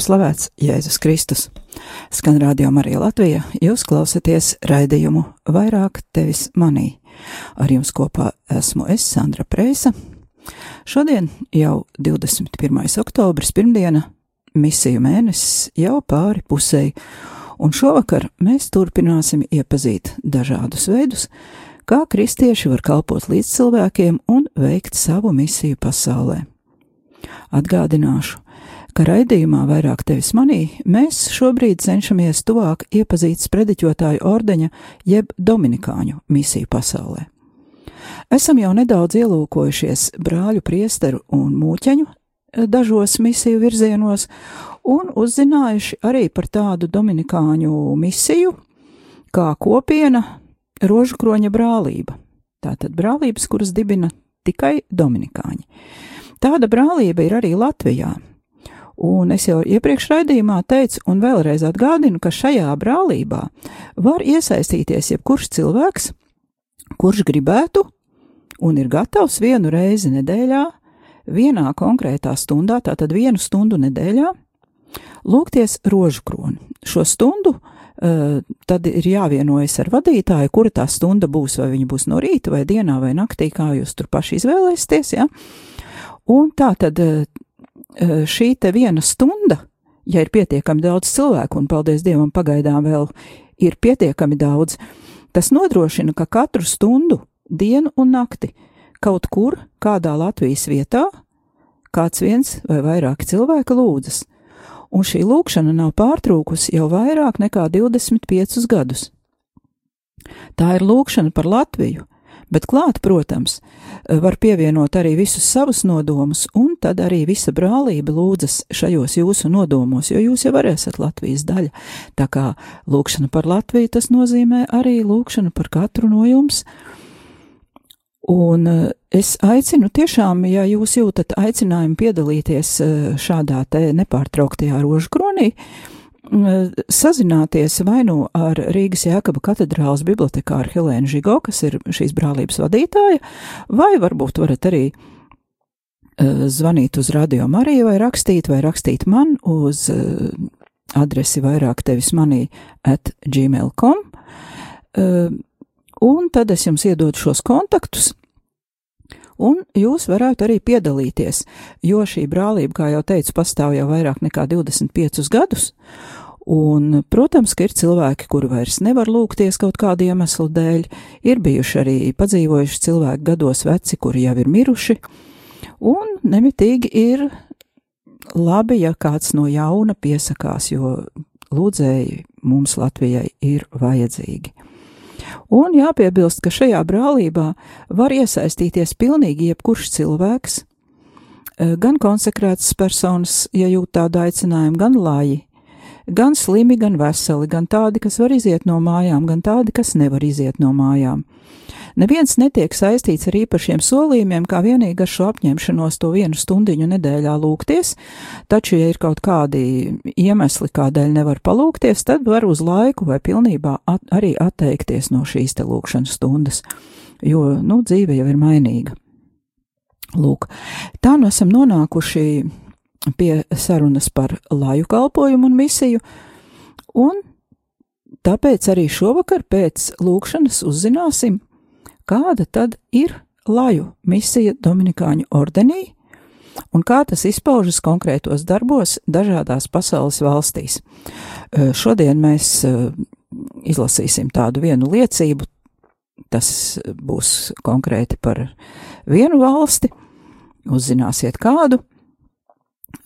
top slavēts Jēzus Kristus. Skan radio Marija Latvija, jūs klausāties raidījumu vairāk tevis manī. Ar jums kopā esmu es, Sandra Preisa. Šodien jau 21. oktobris, pirmdiena, misiju mēnesis jau pāri pusēji, un šovakar mēs turpināsim iepazīt dažādus veidus, kā kristieši var kalpot līdz cilvēkiem un veikt savu misiju pasaulē. Atgādināšu, ka raidījumā vairāk tevis manī mēs šobrīd cenšamies tuvāk iepazīt sprediķotāju ordeņa jeb dominikāņu misiju pasaulē. Esam jau nedaudz ielūkojušies brāļu priesteru un mūķeņu dažos misiju virzienos un uzzinājuši arī par tādu dominikāņu misiju kā kopiena Rožukroņa brālība. Tātad brālības, kuras dibina tikai dominikāņi. Tāda brālība ir arī Latvijā. Un es jau iepriekš raidījumā teicu, un vēlreiz atgādinu, ka šajā brālībā var iesaistīties jebkurš cilvēks, kurš gribētu un ir gatavs vienu reizi nedēļā, vienā konkrētā stundā, tātad vienu stundu nedēļā, lūgties rožu kroni. Šo stundu uh, tad ir jāvienojas ar vadītāju, kura tā stunda būs, vai viņa būs no rīta, vai dienā, vai naktī, kā jūs tur paši izvēlēsieties. Ja? Un tā tad uh, šī te viena stunda, ja ir pietiekami daudz cilvēku, un paldies Dievam, pagaidām vēl ir pietiekami daudz, tas nodrošina, ka katru stundu, dienu un nakti kaut kur, kādā Latvijas vietā, kāds viens vai vairāki cilvēki lūdzas un šī lūkšana nav pārtrūkusi jau vairāk nekā 25 gadus. Tā ir lūkšana par Latviju, bet klāt, protams, var pievienot arī visus savus nodomus, un tad arī visa brālība lūdzas šajos jūsu nodomos, jo jūs jau arī esat Latvijas daļa. Tā kā lūkšana par Latviju tas nozīmē arī lūkšana par katru no jums. Un es aicinu tiešām, ja jūs jūtat aicinājumu piedalīties šādā te nepārtrauktajā rožu kronī, sazināties vai nu ar Rīgas Jēkaba katedrālas bibliotekāru Helēnu Žigo, kas ir šīs brālības vadītāja, vai varbūt varat arī zvanīt uz Radio Mariju vai rakstīt, vai rakstīt man uz adresi vairāk tevis manī at gmail.com. Un tad es jums iedodu šos kontaktus, un jūs varētu arī piedalīties, jo šī brālība, kā jau teicu, pastāv jau vairāk nekā 25 gadus. Un, protams, ka ir cilvēki, kuri vairs nevar lūgties kaut kādu iemeslu dēļ, ir bijuši arī padzīvojuši cilvēki gados veci, kuri jau ir miruši, un nemitīgi ir labi, ja kāds no jauna piesakās, jo lūdzēji mums Latvijai ir vajadzīgi. Un jāpiebilst, ka šajā brālībā var iesaistīties pilnīgi jebkurš cilvēks, gan konsekrētas personas, ja jūt tādu aicinājumu, gan lāji, gan slimi, gan veseli, gan tādi, kas var iziet no mājām, gan tādi, kas nevar iziet no mājām. Neviens netiek saistīts ar īpašiem solījumiem, kā vienīgi ar šo apņemšanos to vienu stundiņu nedēļā lūgties, taču, ja ir kaut kādi iemesli, kādēļ nevar palūgties, tad var uz laiku vai pilnībā at arī atteikties no šīs te lūkšanas stundas, jo, nu, dzīve jau ir mainīga. Lūk, tā nu esam nonākuši pie sarunas par laju kalpojumu un misiju, un tāpēc arī šovakar pēc lūkšanas uzzināsim, kāda tad ir laju misija Dominikāņu ordenī un kā tas izpaužas konkrētos darbos dažādās pasaules valstīs. Šodien mēs izlasīsim tādu vienu liecību, tas būs konkrēti par vienu valsti, uzzināsiet kādu,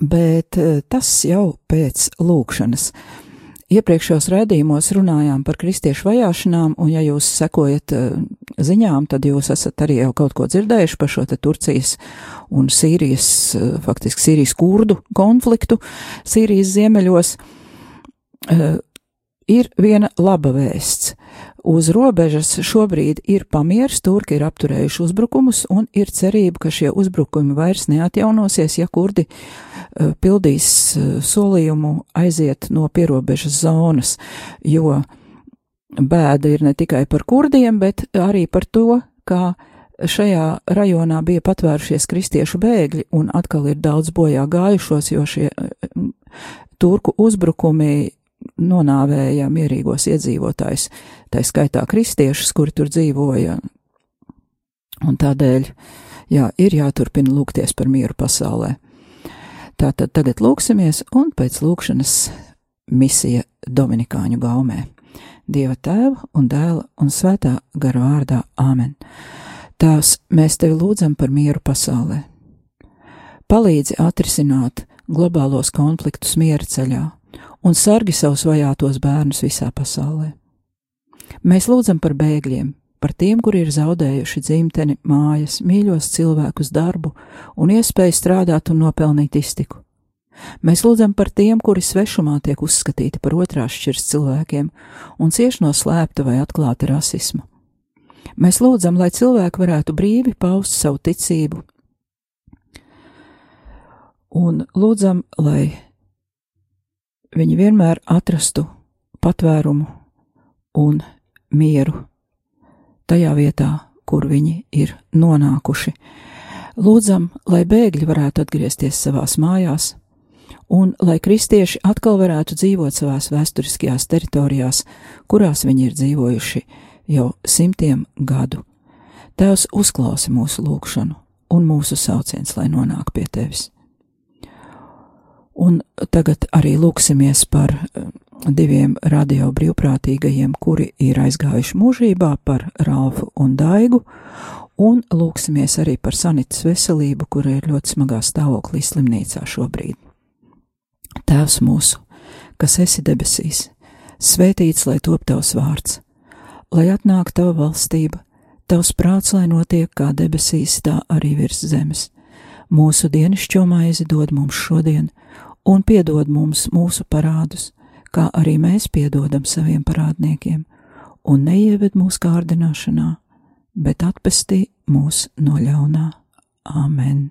bet tas jau pēc lūkšanas. Iepriekšējos raidījumos runājām par kristiešu vajāšanām, un ja jūs sekojat ziņām, tad jūs esat arī jau kaut ko dzirdējuši par šo te Turcijas un Sīrijas, eh, faktiski Sīrijas kurdu konfliktu Sīrijas ziemeļos. Ir viena laba vēsts. Uz robežas šobrīd ir pamieris, turki ir apturējuši uzbrukumus, un ir cerība, ka šie uzbrukumi vairs neatjaunosies, ja kurdi uh, pildīs uh, solījumu aiziet no pierobežas zonas, jo bēda ir ne tikai par kurdiem, bet arī par to, kā šajā rajonā bija patvērušies kristiešu bēgļi, un atkal ir daudz bojā gājušos, jo šie uh, turku uzbrukumi nonāvēja mierīgos iedzīvotājus, tā skaitā kristiešus, kuri tur dzīvoja. Un tādēļ, jā, ir jāturpina lūgties par mieru pasaulē. Tātad tagad lūksimies, un pēc lūkšanas misija Dominikāņu gaumē. Dieva tēva un dēla un svētā gara vārdā Āmen. Tās mēs tevi lūdzam par mieru pasaulē. Palīdzi atrisināt globālos konfliktus miera ceļā un sargi savus vajātos bērnus visā pasaulē. Mēs lūdzam par bēgļiem, par tiem, kuri ir zaudējuši dzimteni, mājas, mīļos cilvēkus, darbu un iespēju strādāt un nopelnīt iztiku. Mēs lūdzam par tiem, kuri svešumā tiek uzskatīti par otrās šķirs cilvēkiem un cieši no slēpta vai atklāta rasisma. Mēs lūdzam, lai cilvēki varētu brīvi paust savu ticību, un lūdzam, lai viņi vienmēr atrastu patvērumu un mieru tajā vietā, kur viņi ir nonākuši. Lūdzam, lai bēgļi varētu atgriezties savās mājās, un lai kristieši atkal varētu dzīvot savās vēsturiskajās teritorijās, kurās viņi ir dzīvojuši jau simtiem gadu. Tēvs uzklausi mūsu lūgšanu un mūsu sauciens, lai nonāk pie tevis. Un tagad arī lūksimies par diviem radio brīvprātīgajiem, kuri ir aizgājuši mūžībā, par Ralfu un Daigu, un lūksimies arī par Sanitas veselību, kura ir ļoti smagā stāvoklī slimnīcā šobrīd. Tēvs mūsu, kas esi debesīs, svētīts lai top tavs vārds, lai atnāk tava valstība, tavs prāts, lai notiek kā debesīs, tā arī virs zemes. Mūsu dienascho maizi dod mums šodien, un piedod mums mūsu parādus, kā arī mēs piedodam saviem parādniekiem, un neieved mūsu kārdināšanā, bet atpestī mūs no ļaunā. Āmen!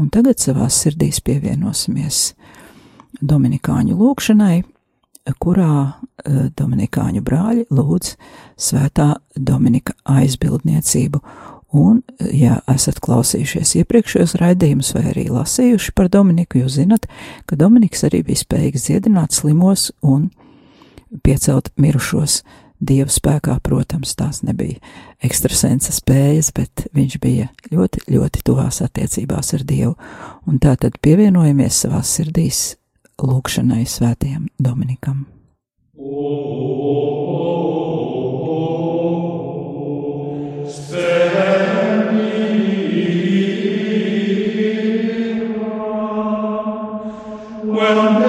Un tagad savās sirdīs pievienosimies Dominikāņu lūgšanai, kurā eh, Dominikāņu brāļi lūdz svētā Dominika aizbildniecību Un, ja esat klausījušies iepriekšējos raidījumus vai arī lasījuši par Dominiku, jūs zinat, ka Dominiks arī bija spējīgs dziedināt slimos un piecelt mirušos. Dieva spēkā, protams, tās nebija ekstrasensa spējas, bet viņš bija ļoti, ļoti tuvās attiecībās ar Dievu. Un tā tad pievienojamies savās sirdīs lūkšanai svētajam Dominikam. Oh. Nobis വേണം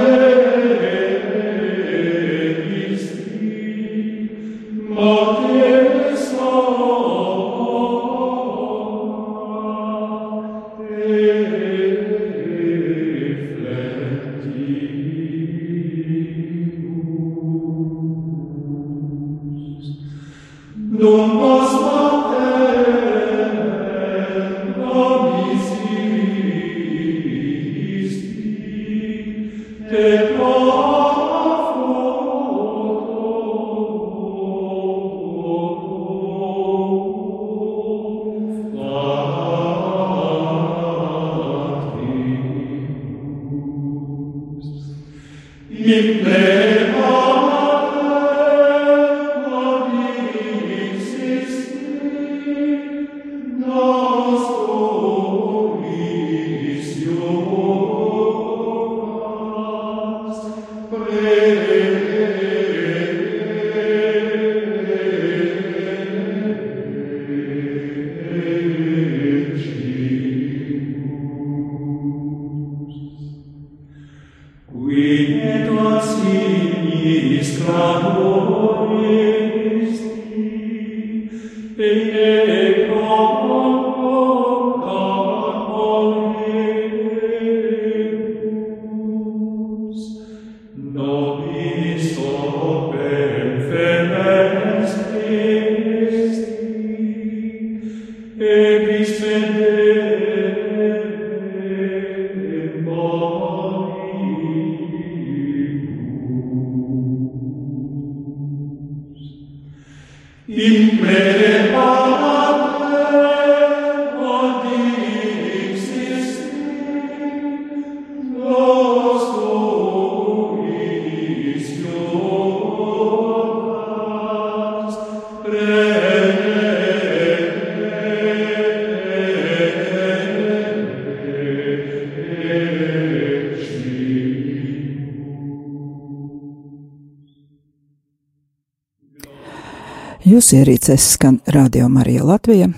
Jūsu ierīcēs skan Radio Marija Latvija,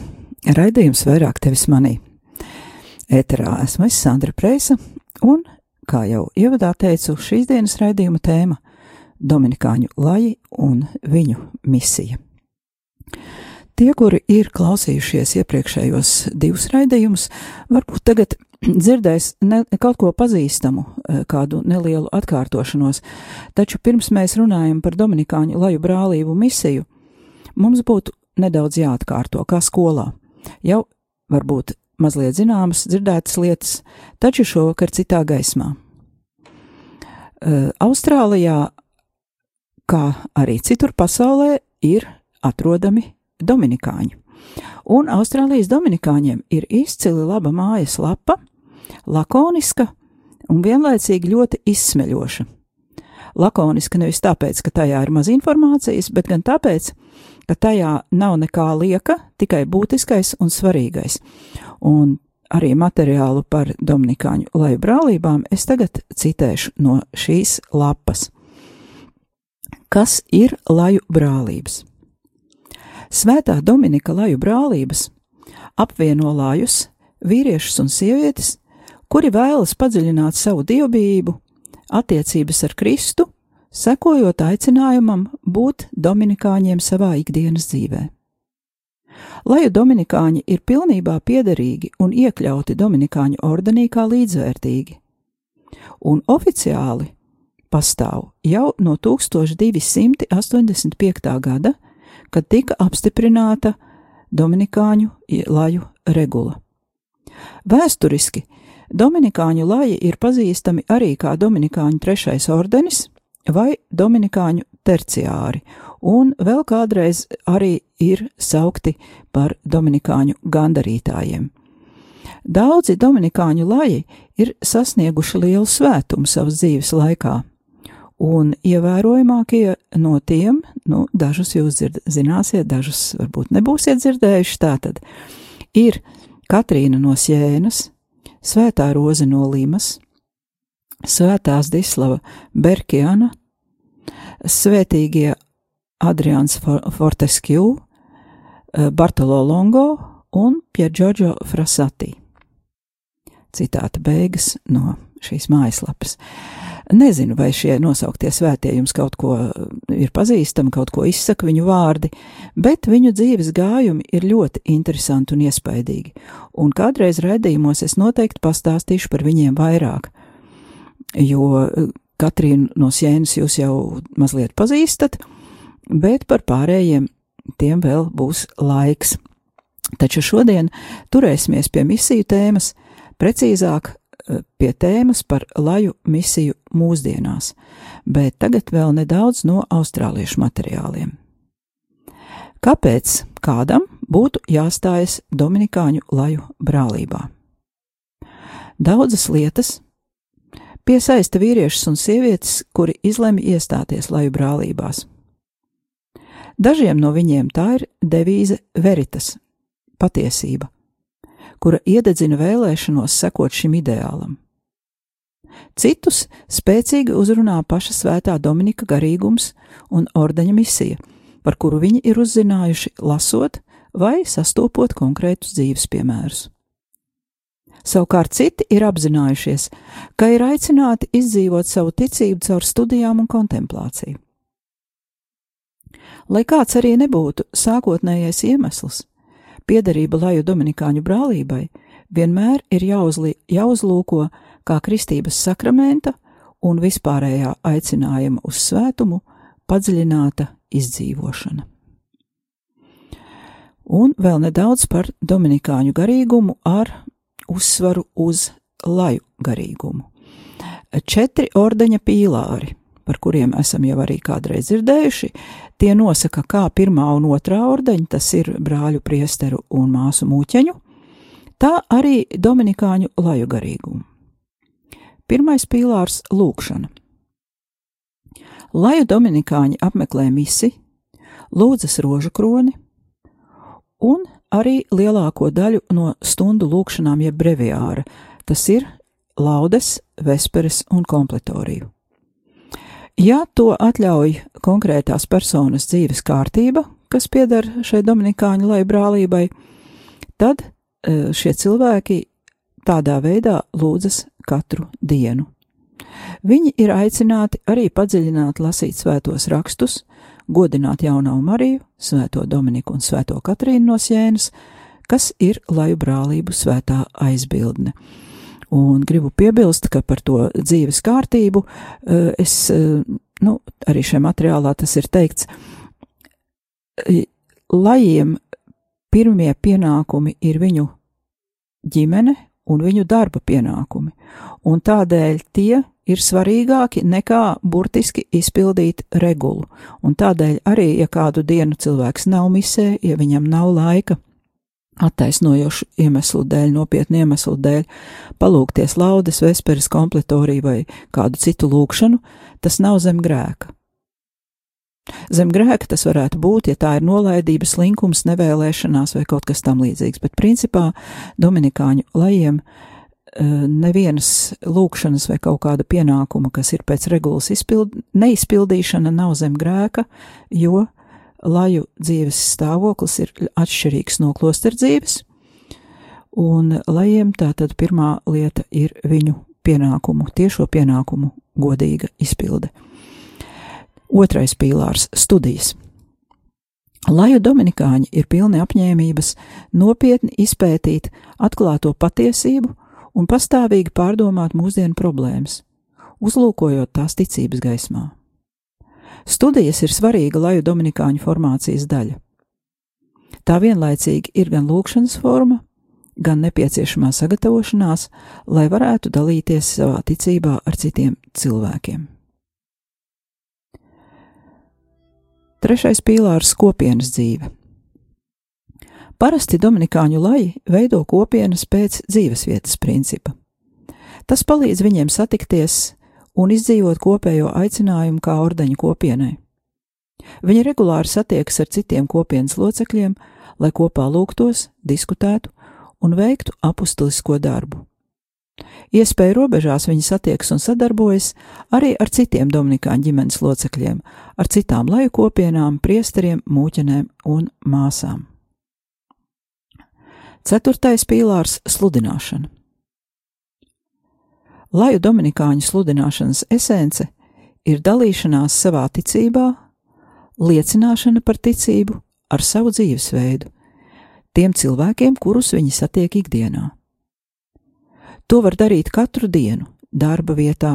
raidījums vairāk tevis manī. Ēterā esmu es Sandra Preisa, un, kā jau ievadā teicu, šīs dienas raidījuma tēma - Dominikāņu laji un viņu misija. Tie, kuri ir klausījušies iepriekšējos divus raidījumus, varbūt tagad dzirdēs ne, kaut ko pazīstamu, eh, kādu nelielu atkārtošanos, taču pirms mēs runājam par Dominikāņu laju brālību misiju, mums būtu nedaudz jāatkārto, kā skolā. Jau varbūt mazliet zināmas, dzirdētas lietas, taču šovakar citā gaismā. Uh, Austrālijā, kā arī citur pasaulē, ir atrodami dominikāņi. Un Austrālijas dominikāņiem ir izcili laba mājas lapa, lakoniska un vienlaicīgi ļoti izsmeļoša. Lakoniska nevis tāpēc, ka tajā ir maz informācijas, bet gan tāpēc, ka tajā nav nekā lieka, tikai būtiskais un svarīgais. Un arī materiālu par Dominikāņu laju brālībām es tagad citēšu no šīs lapas. Kas ir laju brālības? Svētā Dominika laju brālības apvieno lajus, vīriešus un sievietes, kuri vēlas padziļināt savu dievbijību, attiecības ar Kristu, sekojot aicinājumam būt dominikāņiem savā ikdienas dzīvē. Laju dominikāņi ir pilnībā piederīgi un iekļauti dominikāņu ordenī kā līdzvērtīgi, un oficiāli pastāv jau no 1285. gada, kad tika apstiprināta Dominikāņu laju regula. Vēsturiski Dominikāņu laji ir pazīstami arī kā Dominikāņu trešais ordenis vai Dominikāņu terciāri, un vēl kādreiz arī ir saukti par Dominikāņu gandarītājiem. Daudzi Dominikāņu laji ir sasnieguši lielu svētumu savas dzīves laikā, un ievērojamākie no tiem, nu, dažus jūs dzird, zināsiet, dažus varbūt nebūsiet dzirdējuši, tātad ir Katrīna no Sjēnas, Svētā Roze no Limas, Svētās Dislava Berkiana, Svētīgie Adrians Fortescue, Bartolo Longo un Piergiorgio Frasati. Citāta beigas no šīs mājaslapas. Nezinu, vai šie nosauktie svētie jums kaut ko ir pazīstami, kaut ko izsaka viņu vārdi, bet viņu dzīves gājumi ir ļoti interesanti un iespaidīgi, un kādreiz redzījumos es noteikti pastāstīšu par viņiem vairāk, jo Katrīnu no Sienas jūs jau mazliet pazīstat, bet par pārējiem tiem vēl būs laiks. Taču šodien turēsimies pie misiju tēmas, precīzāk pie tēmas par laju misiju mūsdienās, bet tagad vēl nedaudz no austrāliešu materiāliem. Kāpēc kādam būtu jāstājas Dominikāņu laju brālībā? Daudzas lietas piesaista vīriešus un sievietes, kuri izlemj iestāties laju brālībās. Dažiem no viņiem tā ir devīze veritas - patiesība, kura iededzina vēlēšanos sekot šim ideālam. Citus spēcīgi uzrunā paša svētā Dominika garīgums un ordeņa misija, par kuru viņi ir uzzinājuši lasot vai sastopot konkrētus dzīves piemērus. Savukārt citi ir apzinājušies, ka ir aicināti izdzīvot savu ticību caur studijām un kontemplāciju. Lai kāds arī nebūtu sākotnējais iemesls, piederība laju Dominikāņu brālībai vienmēr ir jāuzli, jāuzlūko kā kristības sakramenta un vispārējā aicinājuma uz svētumu padziļināta izdzīvošana. Un vēl nedaudz par Dominikāņu garīgumu ar uzsvaru uz laju garīgumu. Četri ordeņa pīlāri, par kuriem esam jau arī kādreiz dzirdējuši, tie nosaka, kā pirmā un otrā ordeņa, tas ir brāļu priesteru un māsu mūķeņu, tā arī Dominikāņu laju garīgumu. Pirmais pīlārs - lūkšana. Laju Dominikāņi apmeklē misi, lūdzas rožu kroni, un arī lielāko daļu no stundu lūkšanām jeb breviāra, tas ir laudes, vesperes un kompletoriju. Ja to atļauj konkrētās personas dzīves kārtība, kas pieder šai Dominikāņu lai brālībai, tad e, šie cilvēki tādā veidā lūdzas katru dienu. Viņi ir aicināti arī padziļināt, lasīt svētos rakstus, godināt jaunā Mariju, svēto Dominiku un svēto Katrīnu no Sienas, kas ir laju brālību svētā aizbildne. Un gribu piebilst, ka par to dzīves kārtību eh, es, eh, nu, arī šajā materiālā tas ir teikts, lajiem pirmie pienākumi ir viņu ģimene un viņu darba pienākumi, un tādēļ tie ir svarīgāki nekā burtiski izpildīt regulu, un tādēļ arī, ja kādu dienu cilvēks nav misē, ja viņam nav laika, attaisnojošu iemeslu dēļ, nopietnu iemeslu dēļ, palūkties laudes, vesperes kompletoriju vai kādu citu lūkšanu, tas nav zem grēka. Zem grēka tas varētu būt, ja tā ir nolaidība, slinkums, nevēlēšanās vai kaut kas tam līdzīgs, bet principā Dominikāņu lajiem eh, nevienas lūkšanas vai kaut kāda pienākuma, kas ir pēc regulas izpild, neizpildīšana, nav zem grēka, jo laju dzīves stāvoklis ir atšķirīgs no klosteru dzīves, un lajiem tātad pirmā lieta ir viņu pienākumu, tiešo pienākumu godīga izpilde. Otrais pīlārs - studijas. Laju dominikāņi ir pilni apņēmības nopietni izpētīt atklāto patiesību un pastāvīgi pārdomāt mūsdienu problēmas, uzlūkojot tās ticības gaismā. Studijas ir svarīga laju dominikāņu formācijas daļa. Tā vienlaicīgi ir gan lūkšanas forma, gan nepieciešamā sagatavošanās, lai varētu dalīties savā ticībā ar citiem cilvēkiem. Trešais pīlārs - kopienas dzīve. Parasti dominikāņu laji veido kopienas pēc dzīvesvietas principa. Tas palīdz viņiem satikties un izdzīvot kopējo aicinājumu kā ordeņu kopienai. Viņi regulāri satiekas ar citiem kopienas locekļiem, lai kopā lūgtos, diskutētu un veiktu apustulisko darbu. Iespēju robežās viņi satiekas un sadarbojas arī ar citiem Dominikāņu ģimenes locekļiem, ar citām laju kopienām, priesteriem, mūķenēm un māsām. Ceturtais pīlārs - sludināšana. Laju Dominikāņu sludināšanas esence ir dalīšanās savā ticībā, liecināšana par ticību ar savu dzīvesveidu, tiem cilvēkiem, kurus viņi satiek ikdienā. To var darīt katru dienu, darba vietā,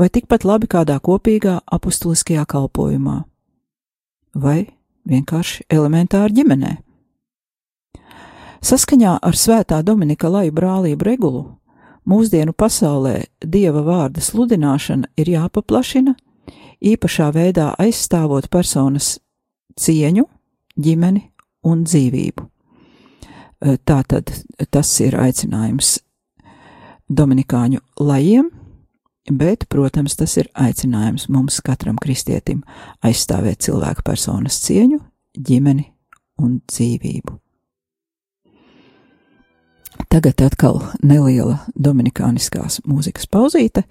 vai tikpat labi kādā kopīgā apustuliskajā kalpošanā, vai vienkārši elementāri ģimenē. Saskaņā ar Svētā Dominika Laju brālību regulu, mūsdienu pasaulē dieva vārda sludināšana ir jāpaplašina, īpašā veidā aizstāvot personas cieņu, ģimeni un dzīvību. Tātad tas ir aicinājums Dominikāņu lajiem, bet, protams, tas ir aicinājums mums katram kristietim aizstāvēt cilvēku personas cieņu, ģimeni un dzīvību. Tagad atkal neliela dominikāniskās mūzikas pauzīte,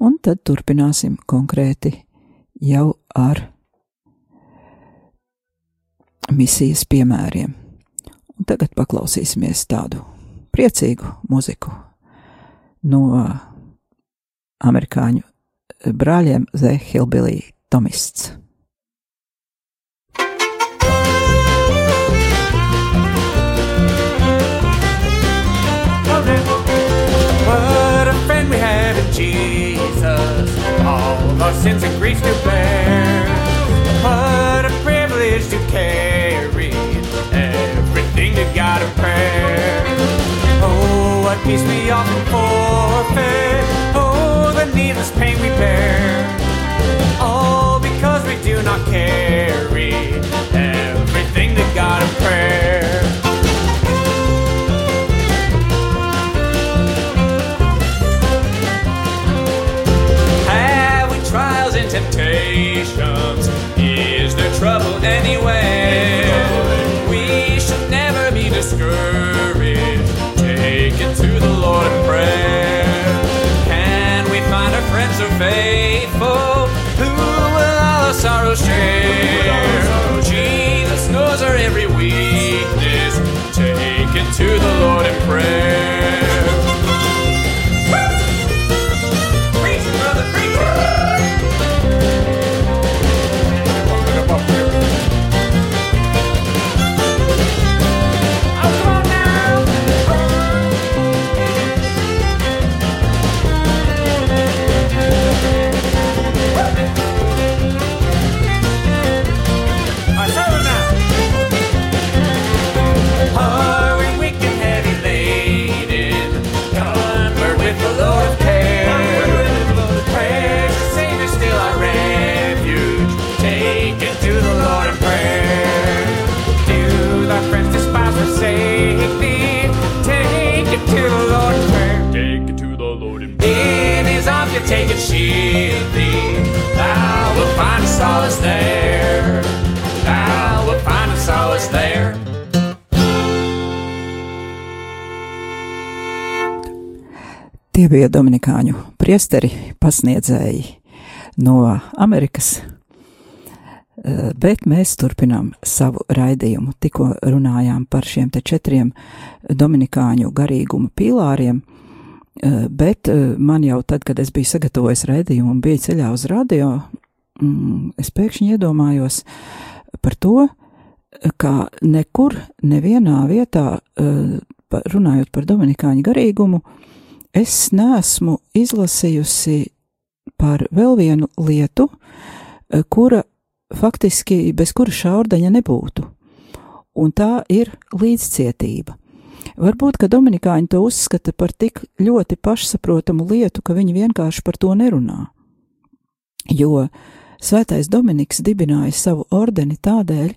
un tad turpināsim konkrēti jau ar misijas piemēriem. Un tagad paklausīsimies tādu priecīgu muziku no amerikāņu eh, brāļiem The Hillbilly Tomists. Our sins and griefs to bear. A privilege to carry everything to God in prayer. Peace we often forfeit. Oh, the needless pain we bear. All because we do not carry everything to God in prayer. Have we trials and temptations? Prayer. Can we find our friends so faithful who will all our sorrows share? Jesus knows our every weakness. Take it to the Lord in prayer. Shield thee. Thou wilt find a solace there. Thou wilt find a solace there. Tie bija Dominikāņu priesteri, pasniedzēji no Amerikas, Eh, bet mēs turpinām savu raidījumu. Tikko runājām par šiem četriem Dominikāņu garīguma pīlāriem, bet eh, man jau tad, kad es biju sagatavojis raidījumu un biju ceļā uz radio, mm, es pēkšņi iedomājos par to, ka nekur, nevienā vietā, eh, runājot par Dominikāņu garīgumu, es neesmu izlasījusi par vēl vienu lietu, eh, kura faktiski bez kura šaurdaņa nebūtu, un tā ir līdzcietība. Varbūt, ka Dominikāņi to uzskata par tik ļoti pašsaprotamu lietu, ka viņi vienkārši par to nerunā. Jo Svētais Dominiks dibināja savu ordeni tādēļ,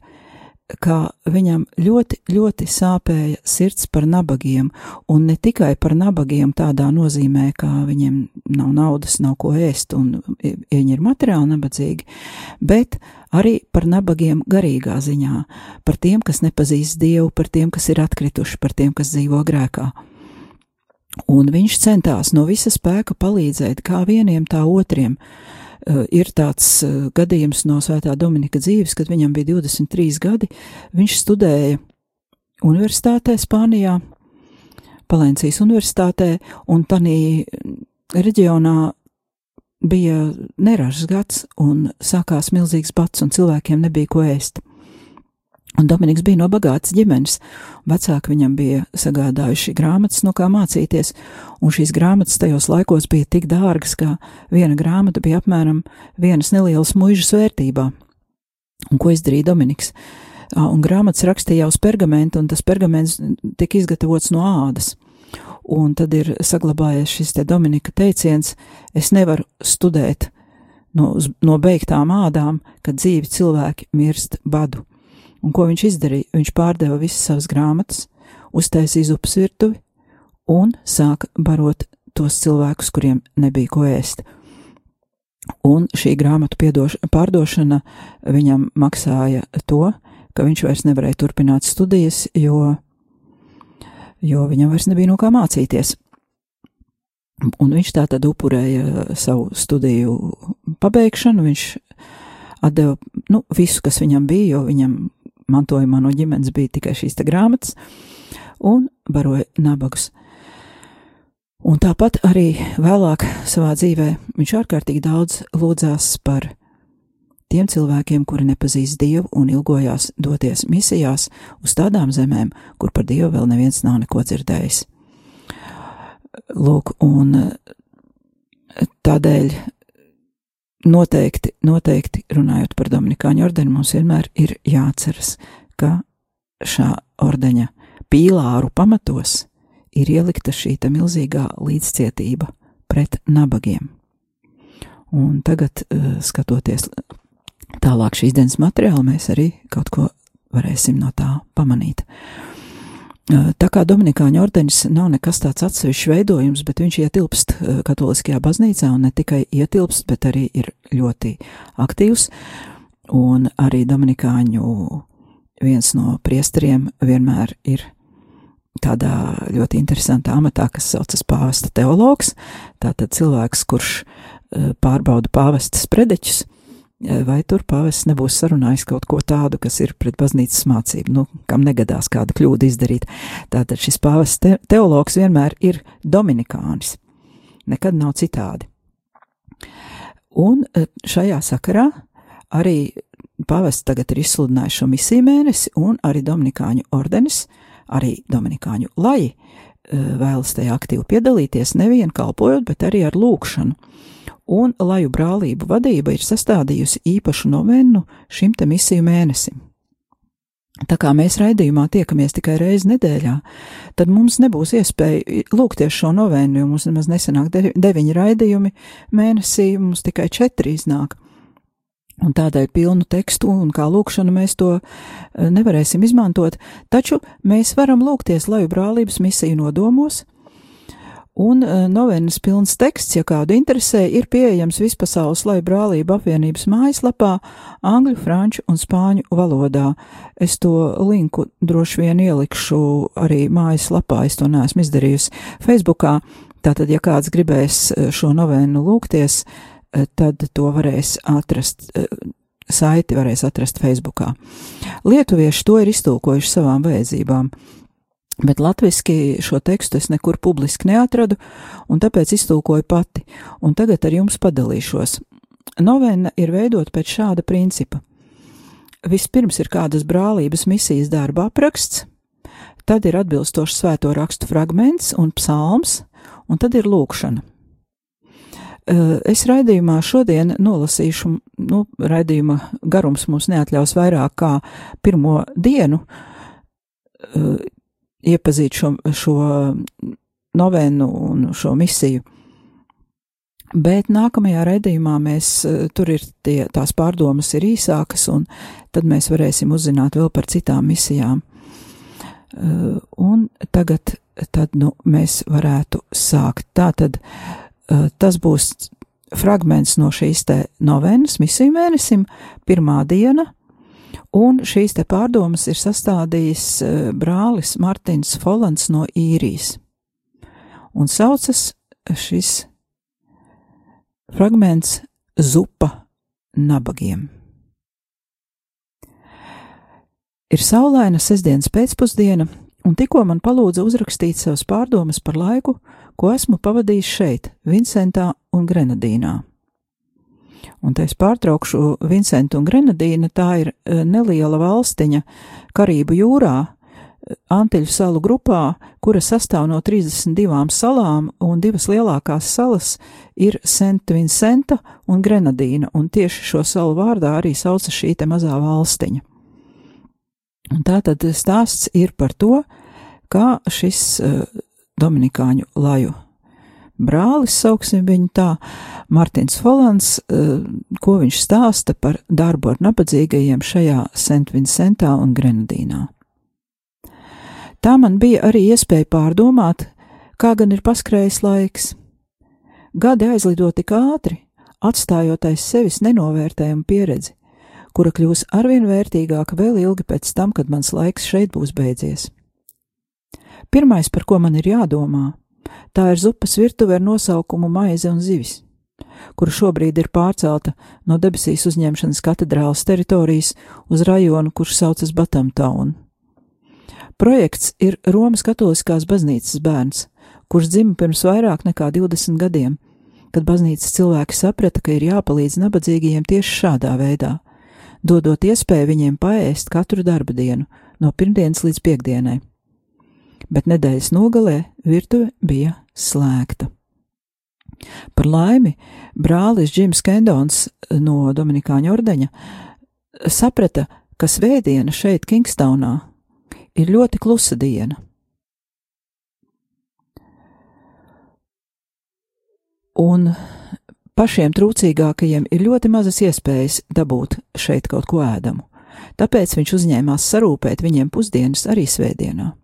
ka viņam ļoti, ļoti sāpēja sirds par nabagiem, un ne tikai par nabagiem tādā nozīmē, ka viņiem nav naudas, nav ko ēst, un viņi ir materiāli nabadzīgi, bet arī par nabagiem garīgā ziņā, par tiem, kas nepazīst Dievu, par tiem, kas ir atkrituši, par tiem, kas dzīvo grēkā. Un viņš centās no visa spēka palīdzēt kā vieniem, tā otriem. Uh, ir tāds uh, gadījums no Svētā Dominika dzīves, kad viņam bija 23 gadi. Viņš studēja Universitātē Spānijā, Palencijas Universitātē, un tādā reģionā bija neražas gads, un sākās milzīgs bats, un cilvēkiem nebija ko ēst. Un Dominiks bija no bagātas ģimenes. Vecāki viņam bija sagādājuši grāmatas, no kā mācīties, un šīs grāmatas tajos laikos bija tik dārgas, ka viena grāmata bija apmēram vienas nelielas muižas vērtībā. Un ko izdarīja Dominiks? Un grāmatas rakstīja uz pergamenta, un tas pergaments tika izgatavots no ādas. Un tad ir saglabājies šis te Dominika teiciens: Es nevaru studēt no, no beigtām ādām, kad dzīvi cilvēki mirst badu. Un ko viņš izdarīja? Viņš pārdeva visas savas grāmatas, uztaisīja upes virtuvi un sāka barot tos cilvēkus, kuriem nebija ko ēst. Un šī grāmatu piedoš, pārdošana viņam maksāja to, ka viņš vairs nevarēja turpināt studijas, jo, jo viņam vairs nebija no kā mācīties. Un viņš tā tad upurēja savu studiju pabeigšanu, viņš atdeva nu, visu, kas viņam bija, jo viņam mantojumā no ģimenes bija tikai šīs te grāmatas, un baroja nabagus. Un tāpat arī vēlāk savā dzīvē viņš ārkārtīgi daudz lūdzās par tiem cilvēkiem, kuri nepazīst Dievu un ilgojās doties misijās uz tādām zemēm, kur par Dievu vēl neviens nav neko dzirdējis. Lūk, un tādēļ noteikti, noteikti runājot par Dominikāņu ordeni, mums vienmēr ir jāatceras, ka šā ordeņa pīlāru pamatos ir ielikta šī milzīgā līdzcietība pret nabagiem. Un tagad, uh, skatoties tālāk šīs dienas materiālu, mēs arī kaut ko varēsim no tā pamanīt. Uh, tā kā Dominikāņu ordenis nav nekas tāds atsevišķs veidojums, bet viņš ietilpst katoliskajā baznīcā un ne tikai ietilpst, bet arī ir ļoti aktīvs. Un arī Dominikāņu viens no priesteriem vienmēr ir tādā ļoti interesantā amatā, kas saucas pāvesta teologs. Tātad cilvēks, kurš pārbauda pāvesta spredeķus, vai tur pāvests nebūs sarunājis kaut ko tādu, kas ir pret baznīcas mācību, nu, kam negadās kādu kļūdu izdarīt. Tātad šis pāvests te teologs vienmēr ir dominikānis, nekad nav citādi. Un šajā sakarā arī pāvests tagad ir izsludinājis šo misiju mēnesi, un arī Dominikāņu ordenis, arī Dominikāņu laji vēlas tajā aktīvi piedalīties, nevien kalpojot, bet arī ar lūkšanu un Laju brālību vadība ir sastādījusi īpašu novenu šim te misiju mēnesim. Tā kā mēs raidījumā tiekamies tikai reizi nedēļā, tad mums nebūs iespēja lūgties šo novēnu, jo mums nemaz nesanāk de deviņi raidījumi mēnesī, mums tikai četri iznāk. Un tādēļ pilnu tekstu un kā lūkšanu mēs to eh, nevarēsim izmantot, taču mēs varam lūgties laju brālības misiju nodomos, Un uh, novenas pilns teksts, ja kādu interesē, ir pieejams vispasaules lai brālība apvienības mājaslapā angļu, franču un spāņu valodā. Es to linku droši vien ielikšu arī mājaslapā, es to neesmu izdarījusi Facebookā. Tātad, ja kāds gribēs šo novenu lūgties, tad to varēs atrast. Saiti varēs atrast Facebookā. Lietuvieši to ir iztulkojuši savām vajadzībām. Bet latviešu šo tekstu es nekur publiski neatradu, un tāpēc iztulkoju pati, un tagad ar jums padalīšos. Novena ir veidot pēc šāda principa. Vispirms ir kādas brālības misijas darba apraksts, tad ir atbilstošs svēto rakstu fragments un psalms, un tad ir lūkšana. Es raidījumā šodien nolasīšu, nu, raidījuma garums mums neatļaus vairāk kā pirmo dienu, iepazīt šo, šo novenu un šo misiju. Bet nākamajā raidījumā mēs, tur ir tie, tās pārdomas ir īsākas, un tad mēs varēsim uzzināt vēl par citām misijām. Eh, un tagad, tad, nu, mēs varētu sākt. Tātad eh, tas būs fragments no šīs te novenas misiju mēnesim, pirmā diena, Un šīs te pārdomas ir sastādījis eh, brālis Martins Folans no īrijas. Un saucas šis fragments Zupa nabagiem. Ir saulaina sestdienas pēcpusdiena, un tikko man palūdza uzrakstīt savas pārdomas par laiku, ko esmu pavadījis šeit, Vincentā un Grenadīnā. Un te es pārtraukšu Vincentu un Grenadīnu, tā ir e, neliela valstiņa Karību jūrā, e, Antiļu salu grupā, kura sastāv no 32 salām, un divas lielākās salas ir Sent Vincenta un Grenadīna, un tieši šo salu vārdā arī sauca šī te mazā valstiņa. Un tātad stāsts ir par to, kā šis uh, Dominikāņu laju brālis, sauksim viņu tā, Martins Folans, eh, ko viņš stāsta par darbu ar nabadzīgajiem šajā Sentvincentā un Grenadīnā. Tā man bija arī iespēja pārdomāt, kā gan ir paskrējis laiks. Gadi aizlido tik ātri, atstājot aiz sevis nenovērtējumu pieredzi, kura kļūs arvien vērtīgāka vēl ilgi pēc tam, kad mans laiks šeit būs beidzies. Pirmais, par ko man ir jādomā, Tā ir zupas virtuve ar nosaukumu Maize un zivis, kura šobrīd ir pārcelta no debesīs uzņemšanas katedrālas teritorijas uz rajonu, kurš saucas Batamtaun. Projekts ir Romas katoliskās baznīcas bērns, kurš dzima pirms vairāk nekā 20 gadiem, kad baznīcas cilvēki saprata, ka ir jāpalīdz nabadzīgajiem tieši šādā veidā, dodot iespēju viņiem paēst katru darba dienu, no pirmdienas līdz piekdienai bet nedēļas nogalē virtuve bija slēgta. Par laimi, brālis Džims Kendons no Dominikāņu ordeņa saprata, ka svētdiena šeit, Kingstaunā, ir ļoti klusa diena. Un pašiem trūcīgākajiem ir ļoti mazas iespējas dabūt šeit kaut ko ēdamu, tāpēc viņš uzņēmās sarūpēt viņiem pusdienas arī svētdienā.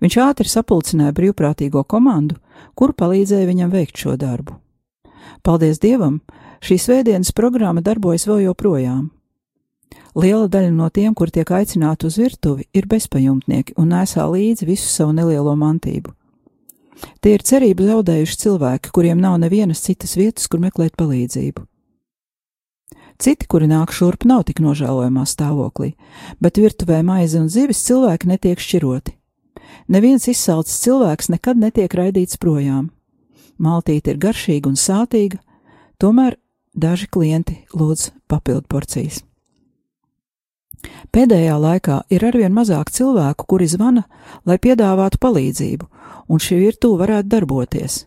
Viņš ātri sapulcināja brīvprātīgo komandu, kur palīdzēja viņam veikt šo darbu. Paldies Dievam, šī svētdienas programma darbojas vēl joprojām. Liela daļa no tiem, kur tiek aicināti uz virtuvi, ir bezpajumtnieki un nesā līdzi visu savu nelielo mantību. Tie ir cerību zaudējuši cilvēki, kuriem nav nevienas citas vietas, kur meklēt palīdzību. Citi, kuri nāk šurp, nav tik nožēlojamā stāvoklī, bet virtuvē maize un zivis cilvēki netiek šķiroti. Neviens izsalcis cilvēks nekad netiek raidīts projām. Maltīte ir garšīga un sātīga, tomēr daži klienti lūdz papildu porcijas. Pēdējā laikā ir arvien mazāk cilvēku, kuri zvana, lai piedāvātu palīdzību, un šī virtuve varētu darboties.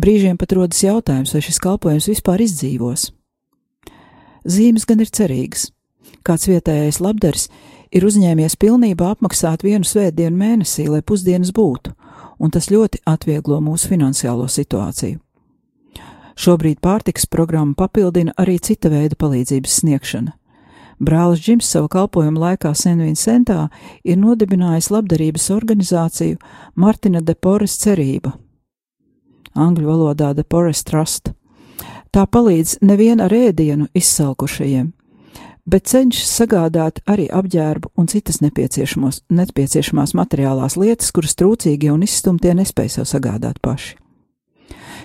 Brīžiem pat rodas jautājums, vai šis kalpojums vispār izdzīvos. Zīmes gan ir cerīgas. Kāds vietējais labdaris ir uzņēmies pilnībā apmaksāt vienu svētdienu mēnesī, lai pusdienas būtu, un tas ļoti atvieglo mūsu finansiālo situāciju. Šobrīd pārtiks programmu papildina arī cita veida palīdzības sniegšana. Brālis Džims savu kalpojumu laikā Senvincentā ir nodibinājis labdarības organizāciju Martina de Pores cerība. Angļu valodā de Pores Trust. Tā palīdz nevien ar ēdienu izsalkušajiem, bet cenšas sagādāt arī apģērbu un citas nepieciešamās materiālās lietas, kuras trūcīgie un izstumtie nespēj sev sagādāt paši.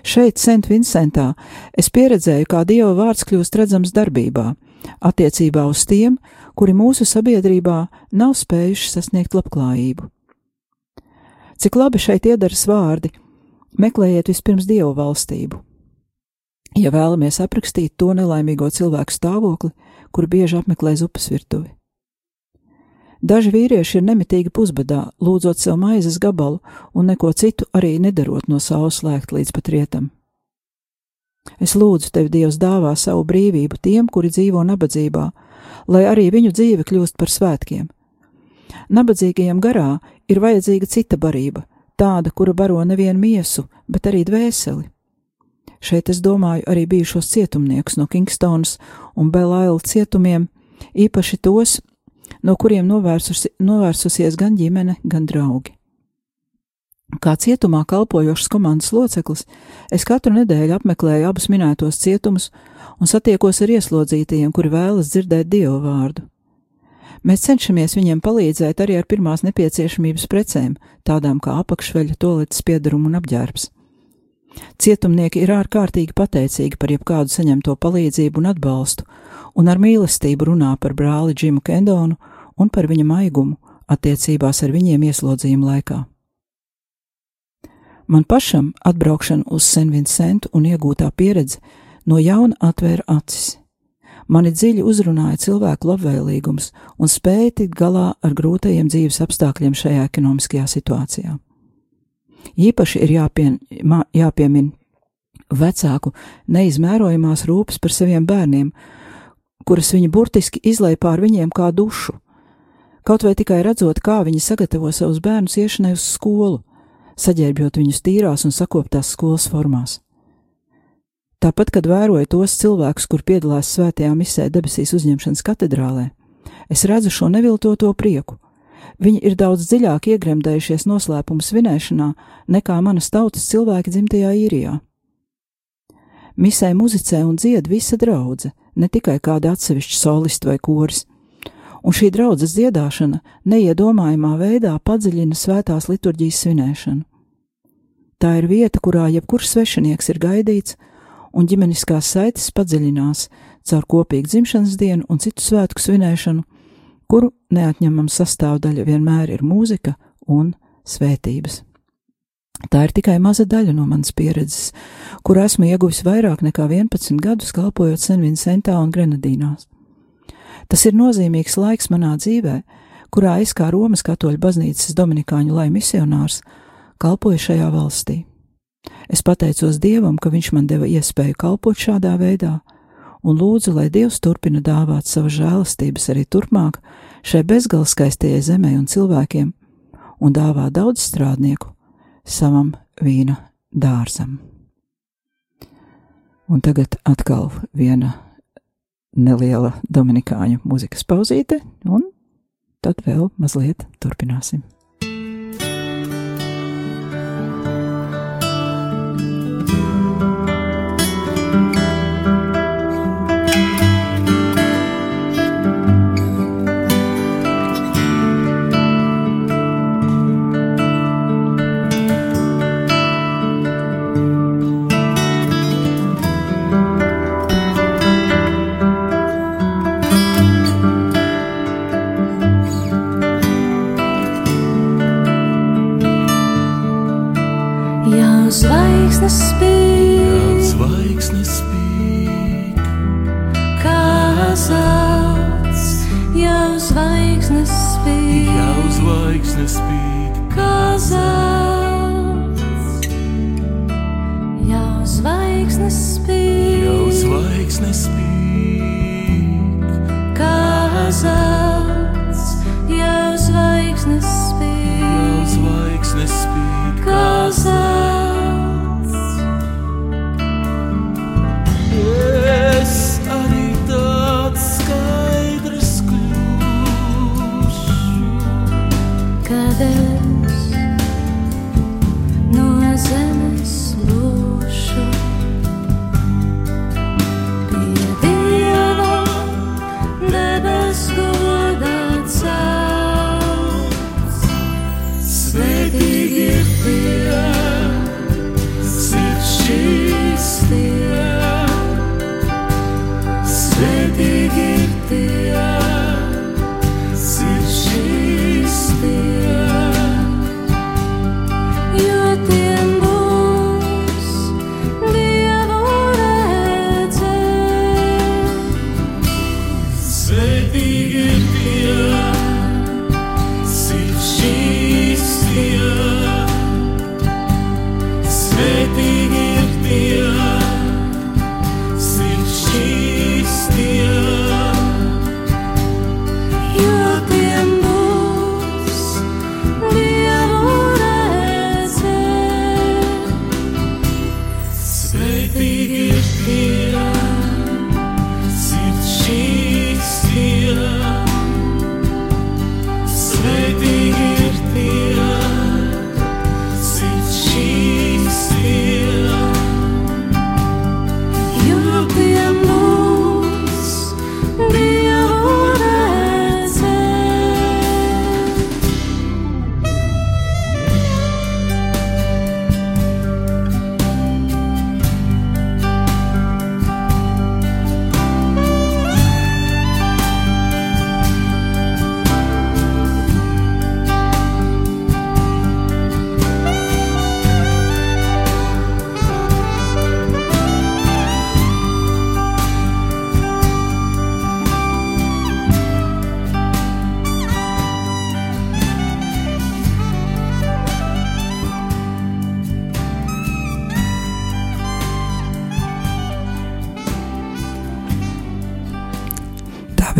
Šeit, Sent Vincentā, es pieredzēju, kā Dieva vārds kļūst redzams darbībā, attiecībā uz tiem, kuri mūsu sabiedrībā nav spējuši sasniegt labklājību. Cik labi šeit iedaras vārdi: meklējiet vispirms dievu valstību. Ja vēlamies aprakstīt to nelaimīgo cilvēku stāvokli, kur bieži apmeklē upes virtuvi. Daži vīrieši ir nemitīgi pusbadā, lūdzot sev maizes gabalu un neko citu arī nedarot no saules slēgt līdz pat rietam. Es lūdzu tevi, Dievs, dāvā savu brīvību tiem, kuri dzīvo nabadzībā, lai arī viņu dzīve kļūst par svētkiem. Nabadzīgajiem garā ir vajadzīga cita barība, tāda, kura baro nevienu miesu, bet arī dvēseli. Šeit es domāju arī bijušos cietumniekus no Kingstonas un Belaila cietumiem, īpaši tos, no kuriem novērsusi, novērsusies gan ģimene, gan draugi. Kā cietumā kalpojošs komandas loceklis, es katru nedēļu apmeklēju abus minētos cietumus un satiekos ar ieslodzītajiem, kuri vēlas dzirdēt dievu vārdu. Mēs cenšamies viņiem palīdzēt arī ar pirmās nepieciešamības precēm, tādām kā apakšveļa, toaletes piedarumu un apģērbs. Cietumnieki ir ārkārtīgi pateicīgi par jebkādu saņemto palīdzību un atbalstu, un ar mīlestību runā par brāli Džimu Kendonu un par viņa maigumu attiecībās ar viņiem ieslodzījuma laikā. Man pašam atbraukšana uz Senvincentu un iegūtā pieredze no jauna atvēra acis. Mani dziļi uzrunāja cilvēku labvēlīgums un spēja tikt galā ar grūtajiem dzīves apstākļiem šajā ekonomiskajā situācijā. Īpaši ir jāpien, jāpiemin vecāku neizmērojamās rūpes par saviem bērniem, kuras viņi burtiski izlaiž pār viņiem kā dušu. Kaut vai tikai redzot, kā viņi sagatavo savus bērnus iešanai uz skolu, saģērbjot viņus tīrās un sakoptās skolas formās. Tāpat, kad vēroju tos cilvēkus, kur piedalās svētajā misē debesīs uzņemšanas katedrālē, es redzu šo neviltoto prieku. Viņi ir daudz dziļāk iegremdējušies noslēpumu svinēšanā nekā manas tautas cilvēki dzimtajā īrijā. Misē muzicē un dzied visa draudze, ne tikai kāda atsevišķa solisti vai koris un šī draudzes dziedāšana neiedomājamā veidā padziļina svētās liturģijas svinēšanu. Tā ir vieta, kurā jebkurš svešinieks ir gaidīts, un ģimeniskās saites padziļinās caur kopīgu dzimšanas dienu un citu svētku svinēšanu, kuru neatņemama sastāvdaļa vienmēr ir mūzika un svētības. Tā ir tikai maza daļa no manas pieredzes, kur esmu ieguvis vairāk nekā 11 gadus kalpojot Senvincentā un Grenadīnās. Tas ir nozīmīgs laiks manā dzīvē, kurā es kā Romas katoļu baznīcas dominikāņu lai misionārs kalpoju šajā valstī. Es pateicos Dievam, ka Viņš man deva iespēju kalpot šādā veidā, un lūdzu, lai Dievs turpina dāvāt savu žēlastības arī turpmāk šai bezgalīgi skaistajai zemē un cilvēkiem, un dāvā daudz strādnieku savam vīna dārzam. Un tagad atkal viena neliela dominikāņu mūzikas pauzīte, un tad vēl mazliet turpināsim. Zvaigznes spīd, Zvaigznes spīd, kā zelts, jau zvaigznes spīd, jau zvaigznes spīd, kā zelts, jau zvaigznes spīd, jau zvaigznes spīd, kā zelts, jau zvaigznes spīd, jau zvaigznes spīd, kā zelts.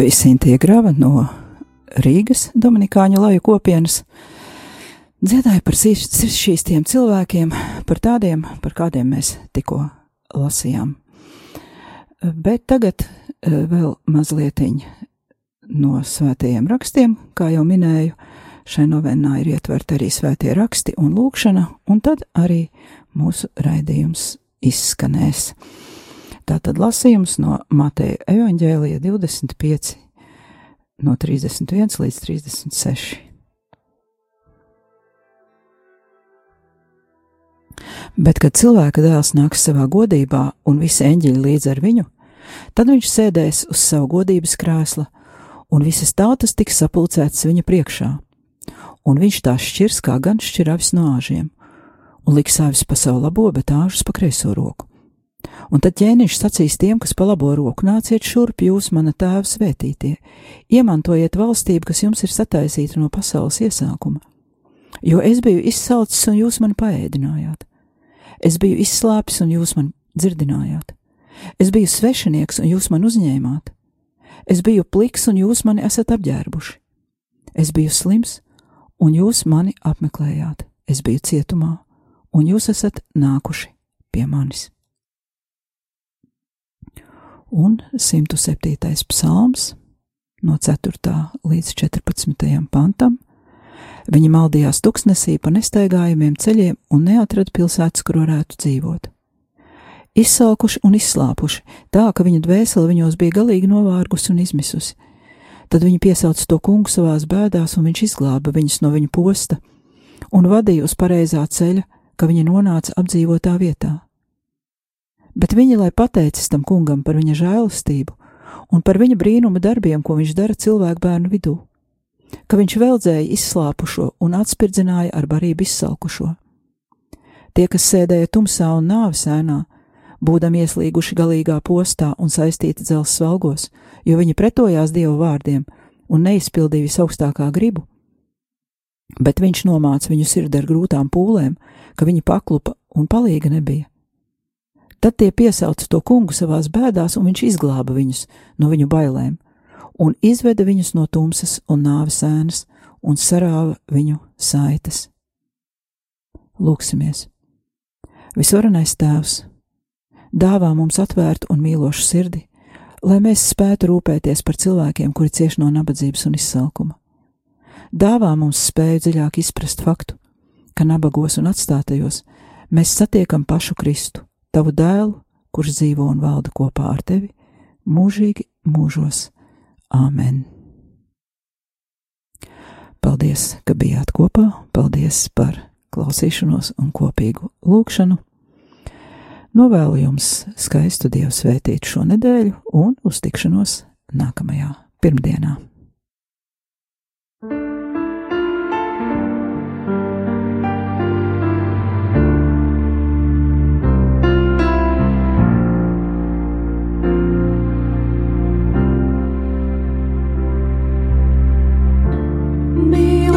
Bija Sintīna Grava no Rīgas Dominikāņu laju kopienas. Dziedāja par šīs, tiem cilvēkiem, par tādiem, par kādiem mēs tikko lasījām. Bet tagad eh, vēl mazliet no svētajiem rakstiem, kā jau minēju, šai novēnā ir ietverti arī svētie raksti un lūkšana, un tad arī mūsu raidījums izskanēs. Tātad lasījums no Mateja evaņģēlija 25, no 31 līdz 36. Bet, kad cilvēka dēls nāks savā godībā un visi eņģeļi līdz ar viņu, tad viņš sēdēs uz savu godības krēsla, un visas tautas tiks sapulcētas viņa priekšā, un viņš tās šķirs kā gan šķir avis no āžiem, un liks avis pa savu labo, bet āžus pa kreiso roku. Un tad ķēniņš sacīs tiem, kas pa labo roku nāciet šurp, jūs, mana tēva svētītie, iemantojiet valstību, kas jums ir sataisīta no pasaules iesākuma. Jo es biju izsalcis, un jūs mani paēdinājāt. Es biju izslāpis, un jūs man dzirdinājāt. Es biju svešinieks, un jūs man uzņēmāt. Es biju pliks, un jūs mani esat apģērbuši. Es biju slims, un jūs mani apmeklējāt. Es biju cietumā, un jūs esat nākuši pie manis. Un 107. psalms no 4. līdz 14. pantam. Viņi maldījās tuksnesī pa nestaigājumiem ceļiem un neatrada pilsētas, kur varētu dzīvot. Izsalkuši un izslāpuši, tā ka viņa dvēsele viņos bija galīgi novārgusi un izmisusi. Tad viņi piesauca to kungu savās bēdās, un viņš izglāba viņus no viņa posta un vadīja uz pareizā ceļa, ka viņi nonāca apdzīvotā vietā. Bet viņi, lai pateicis tam kungam par viņa žēlastību un par viņa brīnuma darbiem, ko viņš dara cilvēku bērnu vidū, ka viņš veldzēja izslāpušo un atspirdzināja ar barību izsalkušo. Tie, kas sēdēja tumsā un nāves ēnā, būdami ieslīguši galīgā postā un saistīti dzelzs valgos, jo viņi pretojās Dieva vārdiem un neizpildīja visaugstākā gribu, bet viņš nomāca viņu sirdi ar grūtām pūlēm, ka viņi paklupa un palīga nebija. Tad tie piesauca to kungu savās bēdās, un viņš izglāba viņus no viņu bailēm, un izveda viņus no tumsas un nāves ēnas, un sarāva viņu saites. Lūksimies! Visvarenais Tēvs, dāvā mums atvērtu un mīlošu sirdi, lai mēs spētu rūpēties par cilvēkiem, kuri cieš no nabadzības un izsalkuma. Dāvā mums spēju dziļāk izprast faktu, ka nabagos un atstātajos mēs satiekam pašu Kristu, tavu dēlu, kurš dzīvo un valda kopā ar tevi, mūžīgi mūžos. Āmen! Paldies, ka bijāt kopā, paldies par klausīšanos un kopīgu lūgšanu. Novēlu jums skaistu Dievu svētītu šo nedēļu un uz tikšanos nākamajā pirmdienā.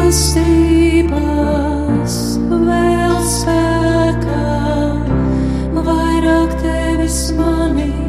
mīlestības vēl sēkā, vairāk tevis manīt.